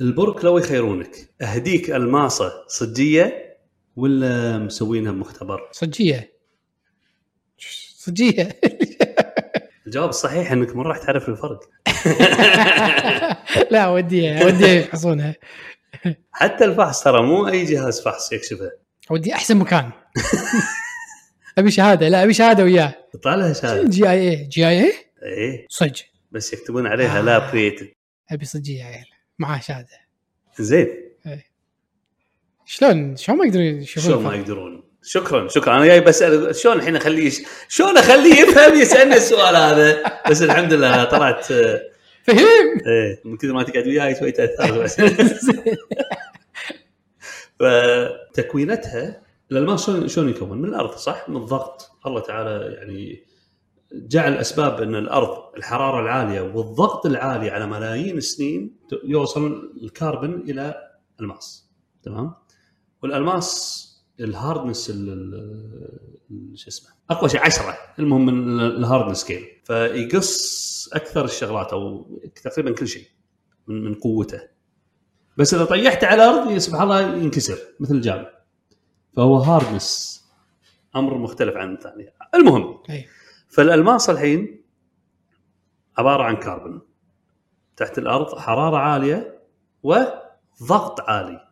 البرك لو يخيرونك أهديك ألماصة صجية ولا مسوينها بمختبر؟ صجية. صجية. الجواب الصحيح إنك ما راح تعرف الفرق. لا وديها وديها يفحصونها. حتى الفحص ترى مو أي جهاز فحص يكشفه. ودي أحسن مكان. أبي شهادة لا أبي شهادة وياه. يطلع لها شهادة. جي آي اي جي آي اي إيه. صج. بس يكتبون عليها آه. لاب كريتد أبي صجية يا عيال. معاه شهاده زين. شلون؟ شلون ما يقدرون يشوفون شلون ما؟ يقدرون؟ شكرا شكرا. أنا جاي بسأل شلون الحين أخليه. شلون أخليه يفهم يسألني السؤال هذا؟ بس الحمد لله طلعت فهم إيه من كثر ما تقعد وياي شوي تاثر بس. فتكوينتها الالماس شلون شلون يكون؟ من الأرض صح؟ من الضغط. الله تعالى يعني جعل اسباب أن الأرض الحرارة العالية والضغط العالي على ملايين السنين يوصل الكربون إلى الماس. تمام؟ والألماس ال hardness ال- ال- ال- شو اسمه؟ أقوى شيء 10 المهم من ال- hardness scale فيقص أكثر الشغلات أو تقريبا كل شيء من من قوته. بس إذا طيحته على الأرض سبحان الله ينكسر مثل الجام فهو هاردنس أمر مختلف عن الثاني. المهم أي. فالألماس الحين عبارة عن كربون تحت الأرض حرارة عالية وضغط عالي.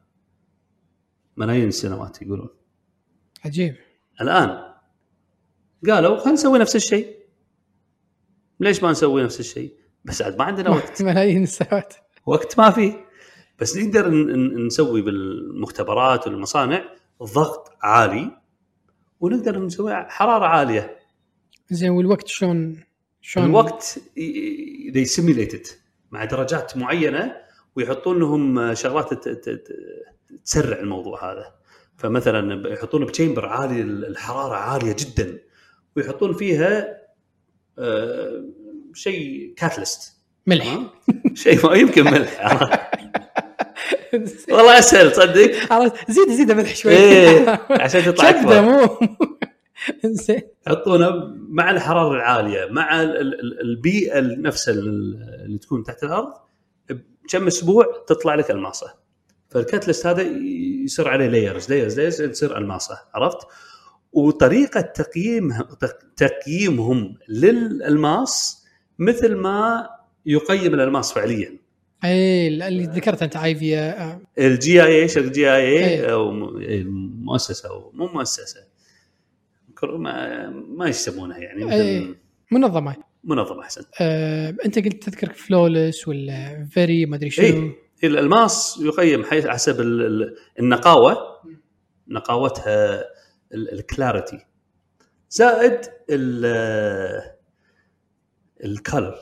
ملايين السنوات يقولون. عجيب. الآن قالوا خلينا نسوي نفس الشيء. ليش ما نسوي نفس الشيء؟ بس عاد ما عندنا وقت. ملايين السنوات. وقت ما فيه بس نقدر نسوي بالمختبرات والمصانع ضغط عالي ونقدر نسوي حرارة عالية. زين والوقت شلون شلون؟ الوقت ذي سيميليتد مع درجات معينة ويحطون لهم شغلات ت- ت- ت- تسرع الموضوع هذا. فمثلا يحطون بتشامبر عالي الحرارة عالية جدا ويحطون فيها آه، شيء catalyst ملح. شيء ما يمكن ملح. والله أسهل تصدق؟ عرفت زيد زيد ملح شوي. إيه عشان تطلع أكبر. مو زين يحطونه مع الحرارة العالية مع ال- ال- البيئة نفسها ال- اللي تكون تحت الأرض بكم أسبوع تطلع لك الماسة. فال catalyst هذا يصير عليه layers layers layers تصير الماسة عرفت؟ وطريقة تقييم تقييمهم للالماس مثل ما يقيم الالماس فعليا. اي اللي ذكرت أنت اي في ال GIA شركه GIA أو م- مؤسسة أو مو مؤسسة. ما ما يسمونها يعني إيه. مثل منظمة. منظمة أحسن. آه، أنت قلت تذكر flawless ولا very ما أدري شنو. اي الألماس يقيم حسب ال- ال- النقاوة نقاوتها ال clarity. زائد الكلر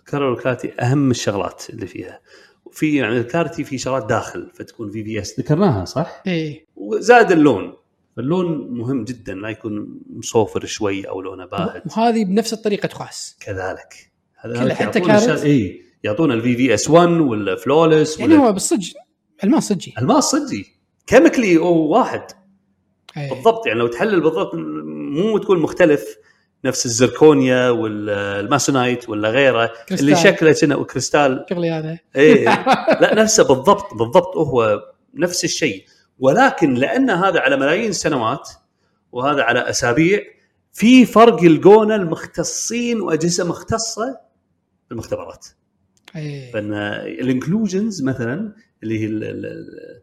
الكلر والكلاريتي أهم الشغلات اللي فيها. في يعني الكلاريتي في شغلات داخل فتكون VVS ذكرناها صح؟ اي وزائد اللون. اللون مهم جدا لا يكون مصوفر شوي أو لونه باهت. وهذه بنفس الطريقة تقاس كذلك. هذا حتى card؟ اي يعطونا ال VVS 1 ولا flawless يعني ولا هو بالصج الماس صجي. الماس صدقي chemically هو واحد. أي. بالضبط يعني لو تحلل بالضبط مو تقول مختلف نفس ال zirconia وال moissanite ولا غيره كريستال. اللي شكله كنا كريستال شغلي هذا. إيه. لا نفسه بالضبط بالضبط هو نفس الشيء. ولكن لأن هذا على ملايين السنوات وهذا على أسابيع في فرق يلقونه المختصين وأجهزة مختصة بالمختبرات. أي. فإن ال inclusions مثلا اللي هي ال- ال-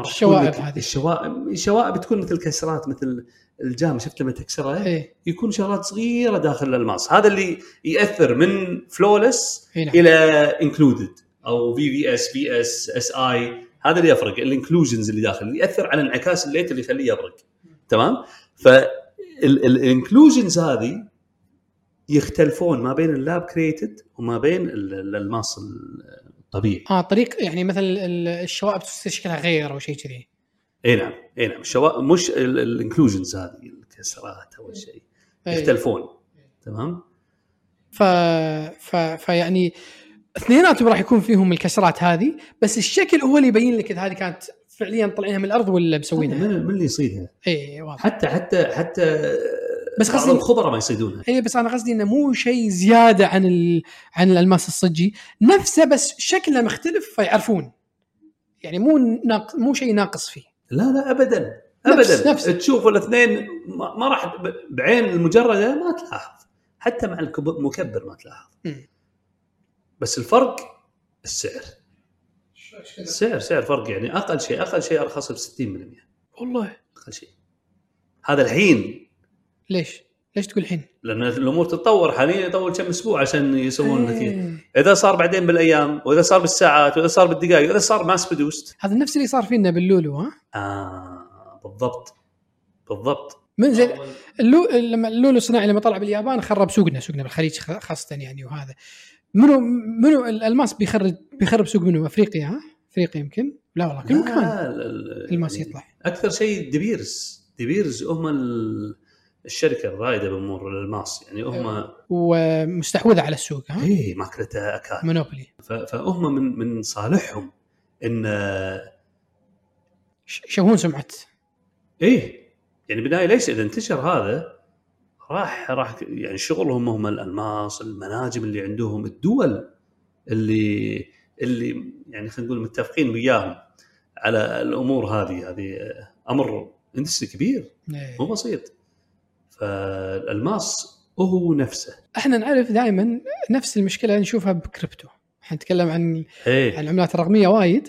الشوائب هذه. الشوائب الشوائب تكون مثل كسرات مثل الجام شفت لما تكسرها اي يكون شغلات صغيرة داخل الألماس. هذا اللي يأثر من flawless اي نعم. إلى included أو في في اس في اس اس اي هذا اللي يفرق ال inclusions اللي داخل اللي يأثر على انعكاس ال light اللي يخليه يبرق تمام؟ فال inclusions هذه يختلفون ما بين ال lab created وما بين ال- ال- الماس الطبيعي. آه طريق يعني مثلا ال- الشوائب تصير شكلها غير أو شيء كذي. إي نعم إي نعم. الشوا... مش ال inclusions هذه الكسرات اول شيء. يختلفون. تمام؟ ف... ف... فيعني اثنيناتهم راح يكون فيهم الكسرات هذه بس الشكل هو اللي يبين لك إذا هذه كانت فعليا طالعينها من الأرض ولا مسوينها. من اللي يصيدها. اي واضح. حتى حتى حتى بس قصدي الخبراء ما يصيدونها. اي بس أنا قصدي إنه مو شيء زيادة عن ال... عن الألماس الصجي. نفسه بس شكله مختلف فيعرفون. يعني مو ناق... مو شيء ناقص فيه. لا لا ابدا. نفس- ابدا. نفس. تشوف الاثنين ما ما راح بعين المجردة ما تلاحظ. حتى مع المكبر ما تلاحظ. مم. بس الفرق السعر. السعر سعر فرق يعني أقل شيء أقل شيء أرخص ب 60% والله. أقل شيء. هذا الحين. ليش؟ ليش تقول الحين؟ لأن الأمور تتطور حاليا يطول كم أسبوع عشان يسوون النتيجه. إذا صار بعدين بالأيام وإذا صار بالساعات وإذا صار بالدقائق وإذا صار ماس برودوست هذا نفس اللي صار فينا باللولو ها؟ آه بالضبط. بالضبط. من زين اللو... لما اللولو الصناعي لما طلع باليابان خرب سوقنا سوقنا بالخليج خاصة يعني وهذا. منو منو الالماس بيخرب بيخرب سوق منو؟ أفريقيا ها؟ أفريقيا يمكن؟ لا والله كل مكان. ال- ال- الماس يعني يطلع. أكثر شيء ديبيرز ديبيرز هم ال- الشركة الرائدة بأمور الالماس يعني هم ومستحوذة على السوق ها؟ اي ماكلتها أكاد. monopoly. فهم من من صالحهم إن يشوهون سمعه إيه يعني بالنهاية ليش إذا انتشر هذا راح راح يعني شغلهم هم الألماس المناجم اللي عندهم الدول اللي اللي يعني خلينا نقول متفقين وياهم على الأمور هذه هذه أمر إندستري كبير إيه. مو بسيط فالألماس هو نفسه إحنا نعرف دائما نفس المشكلة نشوفها بكريبتو إحنا نتكلم عن إيه عن العملات الرقمية وايد.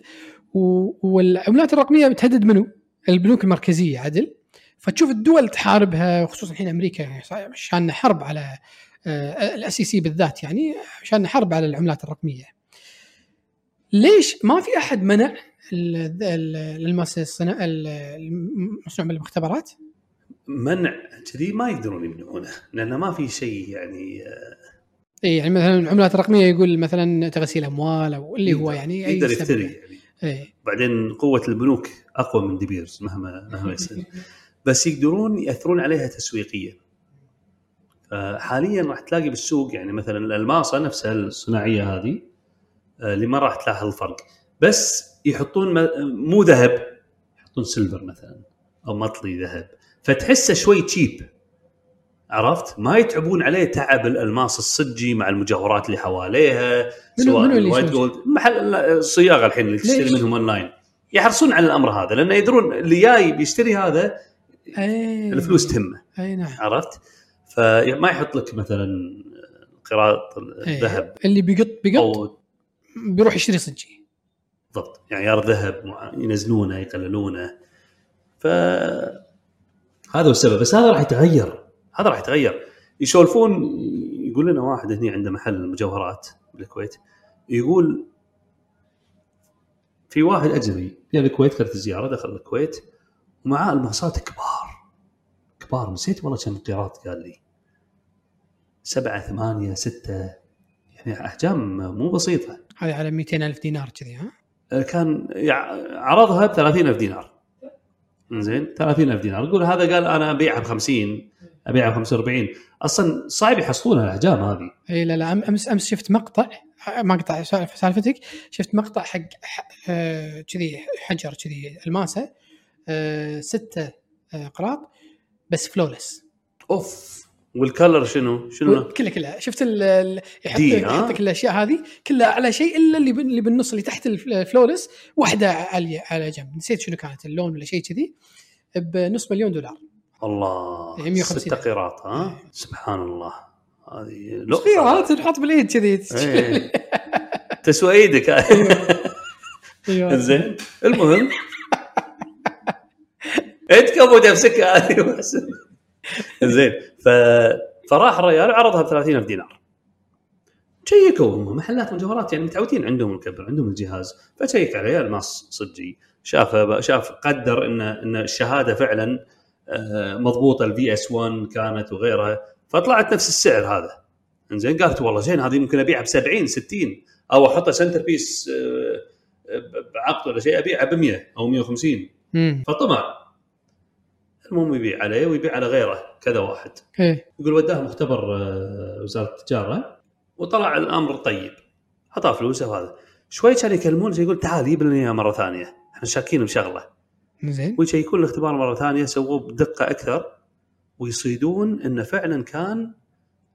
والعملات الرقمية بتهدد منو؟ البنوك المركزية عدل فتشوف الدول تحاربها وخصوصا الحين أمريكا يعني صار شان حرب على الاس سي بالذات يعني شان حرب على العملات الرقمية. ليش ما في أحد منع المصنوع بالمختبرات؟ منع كذي ما يقدرون يمنعونه لأن ما في شيء يعني اي يعني مثلا العملات الرقمية يقول مثلا تغسيل أموال أو اللي هو يعني أي يقدر. يفتري يعني اي بعدين قوة البنوك أقوى من ديبيرز مهما مهما يصير بس يقدرون يأثرون عليها تسويقيا. فحاليا راح تلاقي بالسوق يعني مثلا الالماسه نفسها الصناعية هذه آه، اللي ما راح تلاحظ الفرق. بس يحطون مو ذهب يحطون silver مثلا أو مطلي ذهب. فتحسه شوي cheap عرفت؟ ما يتعبون عليه تعب الألماس الصجي مع المجوهرات اللي حواليها سواء ال white gold. محل الصياغة الحين اللي تشتري؟ منهم أونلاين. يحرصون على الأمر هذا لأن يدرون اللي جاي بيشتري هذا أي. الفلوس تهمه. اي نعم. عرفت؟ فما يحط لك مثلا قراط إيه. الذهب اللي بيقط بيقط بيروح يشتري صجي بالضبط يعني عيار ذهب ينزلونه يقللونه. ف هذا هو السبب. بس هذا راح يتغير. هذا راح يتغير. يسولفون يقول لنا واحد هنا عنده محل مجوهرات بالكويت. يقول في واحد أجنبي في الكويت كانت زيارة دخل الكويت ومعاه الماسات كبار. كبار نسيت والله كم قيراط قال لي. سبعة ثمانية ستة يعني أحجام مو بسيطة. هذه على 200 ألف دينار كذي ها؟ كان يع- عرضها ب 30000 دينار. زين 30000 دينار. يقول هذا قال أنا أبيعها ب 50 أبيعها ب 45 أصلا صعب يحصلونها الأحجام هذه. إي لا لا أم- أمس أمس شفت مقطع مقطع سالفتك شفت مقطع حق آه، كذي حجر كذي الماسة آه، ستة آه، قراط. بس فلولس أوف. والكلر شنو؟ شنو؟ كلها كلها شفت ال- يحط لك الأشياء هذه كلها على شيء إلا اللي اللي بالنص اللي تحت الف- الفلورس واحدة عاليه على جنب. نسيت شنو كانت اللون ولا شيء كذي بنص مليون دولار. الله. يعني 150 ستة قيراط ها؟ سبحان الله. هذه صغيره تنحط بالايد كذي. إيه. تسوى إيدك. أيوة. زين. المهم انت كبو نفسك هذه. زين. ف... فراح الرجال عرضها ب 30000 دينار. شيكوا هم محلات مجوهرات يعني متعودين عندهم الكبر عندهم الجهاز. فشيك عليه الماس صجي. شاف شاف قدر ان إن الشهادة فعلا آه، مضبوطة. ال VS 1 كانت وغيرها. فطلعت نفس السعر هذا. إنزين قالت والله زين هذه ممكن أبيعها ب 70 60 أو أحطها center piece آه، بعقد ولا شيء أبيعها ب 100 أو 150 امم فطمع. المهم يبيع عليه ويبيع على غيره كذا واحد. إيه. يقول وداه مختبر آه، وزارة التجارة وطلع الأمر طيب. اعطاه فلوسه وهذا. شوي كان يكلمونه يقول تعال جيب لنا إياها مرة ثانية. إحنا شاكين بشغلة. زين. ويشيكون الاختبار مرة ثانية سووه بدقة أكثر ويصيدون إنه فعلا كان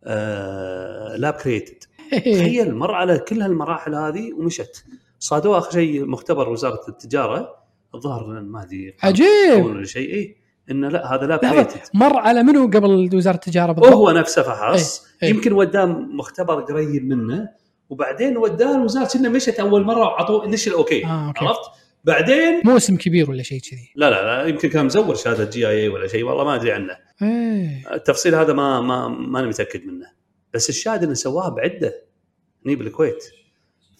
آه لاب كريتد تخيل مر على كل هالمراحل هذه ومشت. صادوه آخر شيء مختبر وزارة التجارة الظاهر ما أدري عجيب. ولا شيء اي إنه لا هذا لاب لحظة، كريتد مر على منو قبل وزارة التجارة بالضبط؟ وهو نفسه فحص. إيه، إيه. يمكن وداه مختبر قريب منه وبعدين وداه الوزارة كنا مشت أول مرة وعطوه نشر أوكي آه أوكي. عرفت؟ بعدين مو اسم كبير ولا شيء كذي. لا لا لا يمكن كان مزور شهادة جي اي اي ولا شيء والله ما أدري عنه. إيه. التفصيل هذا ما ما ماني متأكد منه. بس الشاهد إنه سواها بعدة هني بالكويت.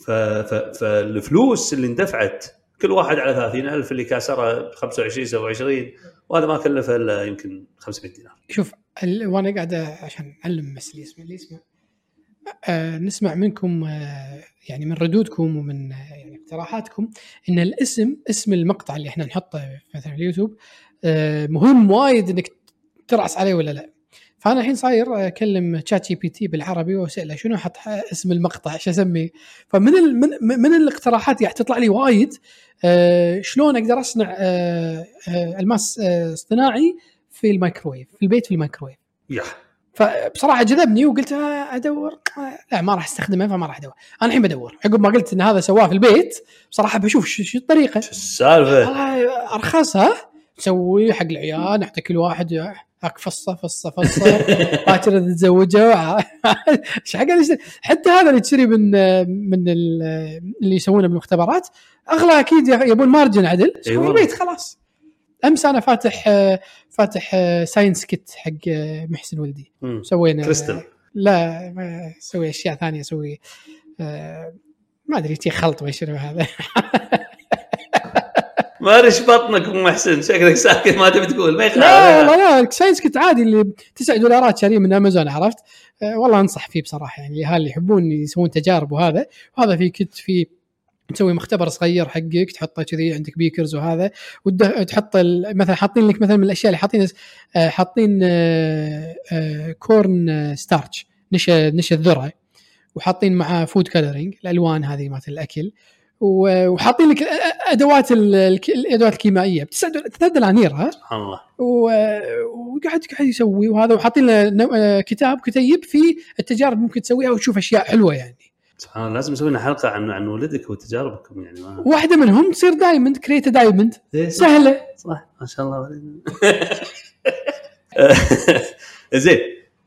ف ف فالفلوس اللي اندفعت كل واحد على 30000 اللي كاسرها ب 25 27 وهذا ما كلفه إلا يمكن 500 دينار. شوف ال... وأنا قاعد عشان أعلم بس اللي يسمع اللي يسمع. آه نسمع منكم آه يعني من ردودكم ومن يعني اقتراحاتكم إن الاسم اسم المقطع اللي إحنا نحطه مثلا في اليوتيوب آه مهم وايد إنك تركز عليه ولا لا. فأنا الحين صاير أكلم ChatGPT بالعربي وأسأله شنو أحط اسم المقطع إيش أسميه؟ فمن ال من, من الاقتراحات اللي تطلع لي وايد آه شلون أقدر أصنع آه آه ألماس آه اصطناعي في الميكروويف في البيت في الميكروويف. يا. فبصراحة جذبني وقلت آه، أدور. لا ما راح أستخدمه فما راح أدور. أنا الحين بدور. عقب ما قلت إن هذا سواه في البيت بصراحة بشوف شو شو الطريقة. شو السالفة؟ أرخصها. تسوي حق العيال نعطي كل واحد هاك فصة فصة فصة. باكر تتزوجه. إيش حق حتى هذا اللي تشتري من من ال- اللي يسوونه بالمختبرات أغلى أكيد يبون margin عدل. أي في والله. البيت خلاص. أمس أنا فاتح فاتح science kit حق محسن ولدي. سوينا كريستال. لا ما أسوي أشياء ثانية أسوي آه، ما أدري تي خلط ما شنو هذا. ما إيش بطنك أم محسن شكلك ساكت ما تبي تقول. ما لا يخالف والله لا. science kit عادي اللي 9 دولارات شاريه من أمازون عرفت؟ آه، والله أنصح فيه بصراحة. يعني الاهالي اللي يحبون يسوون تجارب وهذا. وهذا في kit في تسوي مختبر صغير حقك تحطه كذي عندك beakers وهذا. وتحط مثلا حاطين لك مثلا من الأشياء اللي حاطين آه، حاطين آه، corn starch نشا نشا الذرة. وحاطين معاه food coloring الألوان هذه مالت الأكل. وحاطين لك أدوات الادوات الكيميائيه بتسع دول- ثلاث دنانير ها سبحان الله. و- وقاعد قاعد يسوي. وهذا وحاطين له آه، كتاب كتيب فيه التجارب ممكن تسويها وتشوف أشياء حلوة يعني. سبحان الله لازم نسوي لنا حلقة عن عن ولدك وتجاربكم يعني ما واحدة منهم تصير diamond create diamond سهلة. صح. ما شاء الله. زين.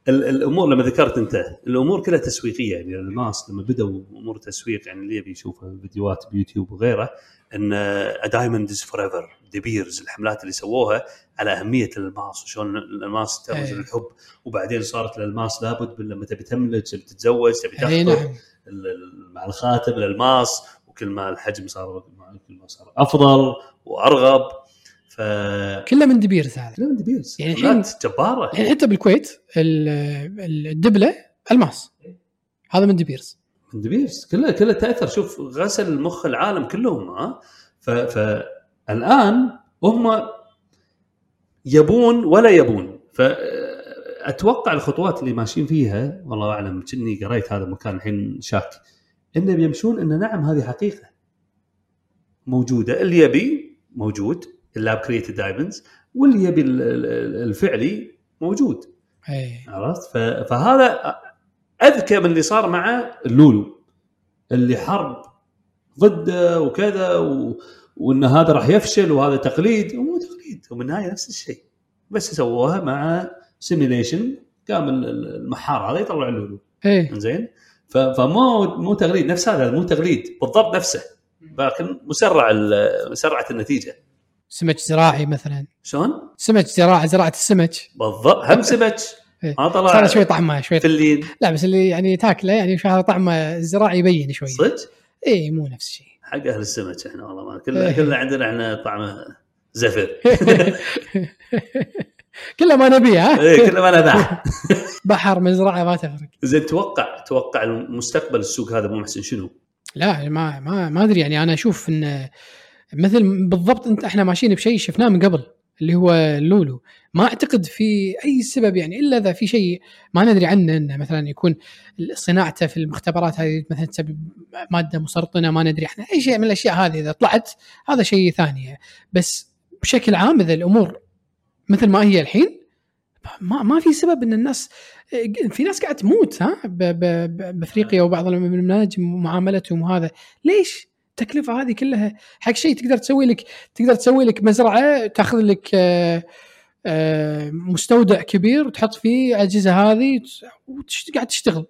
الأمور لما ذكرت أنت الأمور كلها تسويقية يعني الماس لما بدأوا أمور تسويق يعني اللي يبي يشوف فيديوهات بيوتيوب وغيره إن diamond is forever De Beers الحملات اللي سووها على أهمية الالماس وشلون الالماس ترمز إيه. للحب. وبعدين صارت الالماس لابد لما تبي تملك تبي تتزوج تبي اي تخطب نعم. مع الخاتم الالماس وكل ما الحجم صار كل ما صار أفضل وأرغب. ف كله من دبيرز هذا. كلام دبيرز يعني يعني الحين- جبارة. الحين حتى بالكويت ال- ال- الدبلة ألماس. هذا من دبيرز من دبيرز كلها كلها تأثر. شوف غسل مخ العالم كلهم ها؟ ف- فالان هم يبون ولا يبون. فاتوقع الخطوات اللي ماشيين فيها والله أعلم كني قريت هذا المكان الحين شاك انه بيمشون انه نعم هذه حقيقة موجودة. اللي يبي موجود. ال lab created diamonds واللي يبي ال- ال- الفعلي موجود. اي عرفت؟ فهذا أذكى من اللي صار مع اللولو اللي حرب ضده وكذا و... وإن هذا راح يفشل وهذا تقليد. ومو تقليد ومن النهاية نفس الشيء. بس سووها مع simulation قام ال- ال- المحار هذا يطلع اللولو. اي زين ف- فمو مو تقليد نفس هذا مو تقليد بالضبط نفسه. لكن مسرع مسرعة النتيجة. سمك زراعي مثلا. شلون؟ سمك زراعه زراعة السمك. بالضبط. هم سمك. إيه. ما طلع صار شوي طعمه شوي فلين لا بس اللي يعني تاكله يعني هذا طعمه الزراعي يبين شوي. صدق؟ اي مو نفس الشيء. حق أهل السمك إحنا والله ما كلنا إيه. كلنا عندنا إحنا طعمه زفر. كله ما نبيه ها؟ إيه كله ما نباح بحر مزرعه ما تفرق. زين توقع توقع المستقبل السوق هذا مو محسن شنو؟ لا ما ما ما أدري يعني. أنا أشوف إن مثل بالضبط انت إحنا ماشيين بشيء شفناه من قبل اللي هو اللولو ما أعتقد في أي سبب يعني إلا إذا في شيء ما ندري عنه إنه مثلا يكون صناعته في المختبرات هذه مثلا تسبب مادة مسرطنة ما ندري إحنا أي شيء من الأشياء هذه إذا طلعت هذا شيء ثاني. بس بشكل عام إذا الأمور مثل ما هي الحين ما ما في سبب إن الناس في ناس قاعدة تموت ها بأفريقيا وبعض المناجم معاملتهم وهذا. ليش؟ التكلفة هذه كلها حق شيء تقدر تسوي لك تقدر تسوي لك مزرعة تاخذ لك آه، آه، مستودع كبير وتحط فيه الأجهزة هذه وقاعد تشتغل.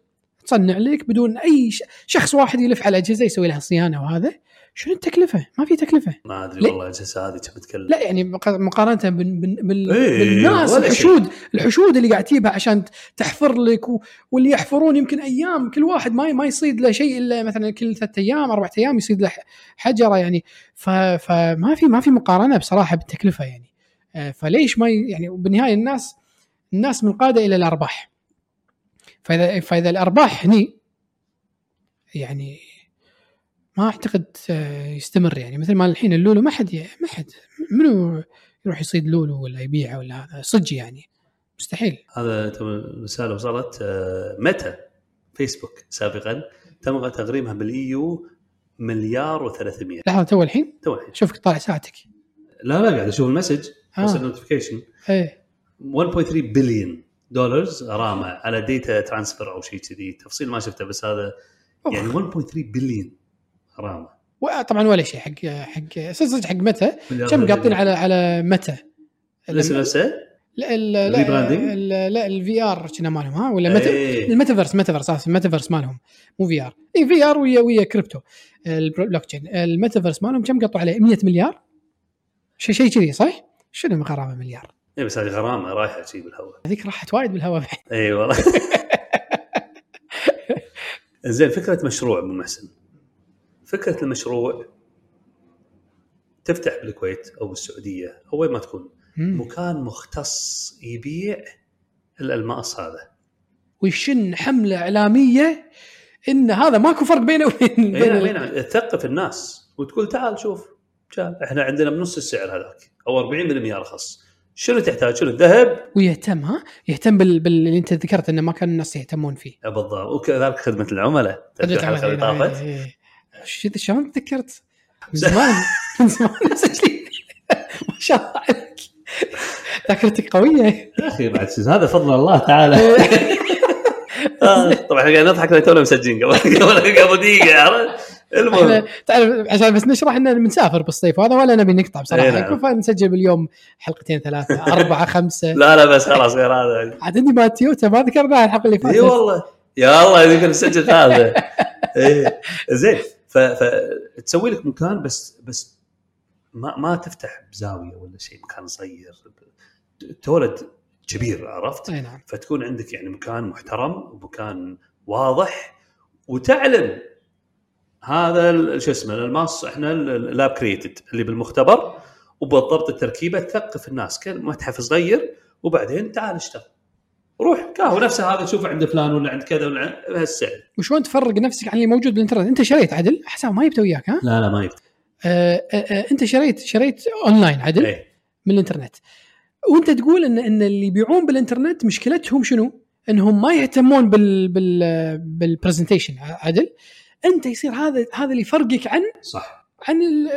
تصنع لك بدون أي شخص واحد يلف على الأجهزة يسوي لها صيانة وهذا. شنو التكلفة؟ ما في تكلفة ما أدري؟ والله الاجهزه هذه تبي تتكلم لا يعني مق- مقارنة بال... بال... بال... إيه، بالناس شيء. الحشود الحشود اللي قاعد تجيبها عشان تحفر لك و... واللي يحفرون يمكن أيام كل واحد ما ما يصيد له شيء إلا مثلا كل ثلاثة أيام أربع أيام يصيد له حجرة يعني ف... فما في ما في مقارنة بصراحة بالتكلفة يعني آه، فليش ما ي... يعني بالنهاية الناس الناس منقاده إلى الأرباح فإذا فإذا الأرباح هني يعني ما أعتقد آه، يستمر يعني. مثل ما الحين اللولو ما حد ما حد منو يروح يصيد لولو ولا يبيعه ولا هذا؟ صدق يعني. مستحيل. هذا رسالة وصلت آه، Meta؟ فيسبوك سابقا. تم تغريمها بال EU مليار و300 لحظة تو الحين؟ تو الحين. شوفك طالع ساعتك. لا لا قاعد أشوف ال message. وصل notification إيه. 1.3 billion dollars غرامة على data transfer أو شيء كذي. تفصيل ما شفته بس هذا. يعني 1.3 بليون غرامه طبعا ولا شيء حق حق صدق حق Meta؟ كم دولار. قاطين على على Meta؟ الاسم نفسه لا ال- لا لا ال VR كنا مالهم ها؟ ولا Meta؟ إيه. ال metaverse metaverse آسف الميتافيرس مالهم مو VR اي VR ويا ويا كريبتو. ال blockchain ال metaverse مالهم كم قطوا عليه؟ 100 مليار؟ شيء شيء كذي صح؟ شنو غرامه مليار؟ اي بس هذه غرامه رايحة شيء بالهواء. هذيك راحت وايد بالهواء. بعد اي والله. زين فكرة مشروع أبو محسن. فكرة المشروع تفتح بالكويت أو بالسعودية أو وين ما تكون. مم. مكان مختص يبيع الألماس هذا. ويشن حملة إعلامية إن هذا ماكو فرق بينه وبين اي بين تثقف الناس وتقول تعال شوف تعال إحنا عندنا بنص السعر هذاك أو 40% أرخص. شنو تحتاج؟ شنو؟ الذهب؟ ويهتم ها؟ يهتم بال... بال... اللي أنت ذكرت إنه ما كان الناس يهتمون فيه. بالضبط. وكذلك خدمة العملاء. اللي طافت إيه. ش- شلون تذكرت؟ من زمان. من زمان. ما شاء الله عليك. ذاكرتك قوية. يا أخي بعد هذا فضل الله تعالى. آه، طبعا إحنا قاعد نضحك تونا مسجلين قبل قبل دقيقة عرفت؟ المهم. تعرف عشان بس نشرح ان بنسافر بالصيف وهذا ولا نبي نقطع إيه بصراحه نعم. يكون فنسجل باليوم حلقتين ثلاثة أربعة خمسة. لا لا بس خلاص غير هذا عاد عندي مال تويوتا ما ذكرناها الحلقة اللي إي فاتت. والله. يا الله يمكن نسجل ثالثه إيه. زين. فتسوي لك مكان بس بس ما ما تفتح بزاوية ولا شيء مكان صغير. تولد كبير عرفت؟ أي نعم. فتكون عندك يعني مكان محترم ومكان واضح وتعلن هذا شو اسمه الالماس إحنا ال lab created اللي بالمختبر وبالضبط التركيبة تثقف الناس. كمتحف صغير وبعدين تعال اشتغل. روح كاهو نفسه هذا تشوفه عند فلان ولا عند كذا ولا بهالسعر وشلون تفرق نفسك عن اللي موجود بالإنترنت؟ أنت شريت عدل؟ حساب ما جبته وياك ها؟ لا لا ما يفتح آه آه آه أنت شريت شريت أونلاين عدل إيه. من الإنترنت. وأنت تقول إن إن اللي يبيعون بالإنترنت مشكلتهم شنو؟ إنهم ما يهتمون بال بال بال presentation عدل. أنت يصير هذا هذا اللي يفرقك عن صح. عن ال-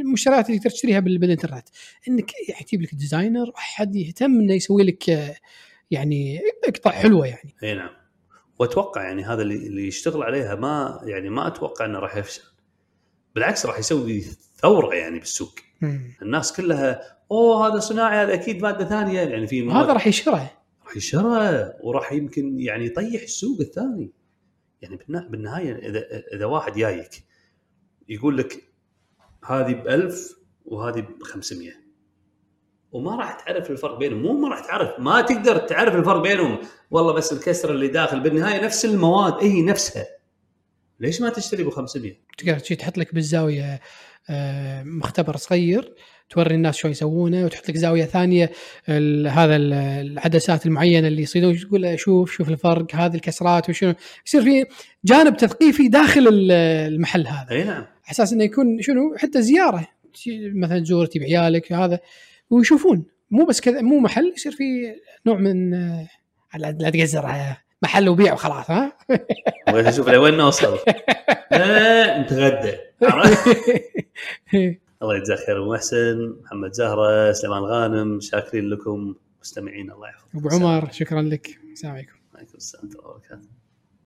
المشتريات اللي تشتريها بال- بالإنترنت. إنك يعني يجيب لك designer أحد يهتم إنه يسوي لك آه، يعني قطع حلوة يعني. إي نعم. وأتوقع يعني هذا اللي اللي يشتغل عليها ما يعني ما أتوقع إنه راح يفشل. بالعكس راح يسوي ثورة يعني بالسوق. مم. الناس كلها أوه هذا صناعي هذا أكيد مادة ثانية. يعني في هذا راح يشره. راح يشرى وراح يمكن يعني يطيح السوق الثاني. يعني بالنهاية إذا إذا واحد جايك يقول لك هذه ب 1000 وهذه ب 500 وما راح تعرف الفرق بينهم. مو ما راح تعرف ما تقدر تعرف الفرق بينهم. والله بس الكسر اللي داخل بالنهاية نفس المواد هي نفسها. ليش ما تشتري ب 500 تقدر تجي تحط لك بالزاوية آه، مختبر صغير توري الناس شلون يسوونه وتحط لك زاوية ثانية هذا ال- العدسات المعينة اللي يصيدون تقول شوف شوف الفرق هذه الكسرات وشنو. يصير في جانب تثقيفي داخل ال- المحل هذا. أي نعم. على أساس إنه يكون شنو حتى زيارة. مثلا تزور تجيب عيالك هذا ويشوفون. مو بس كذا مو محل يصير في نوع من آه، لا لا تقزر آه، محل وبيع وخلاص ها؟ أشوف لوين نوصل. نتغدى؟ الله يجزاه خير أبو محسن محمد زهرة سليمان غانم شاكرين لكم مستمعين الله يحفظك أبو عمر شكرا لك. السلام عليكم. عليكم السلام ورحمة الله وبركاته.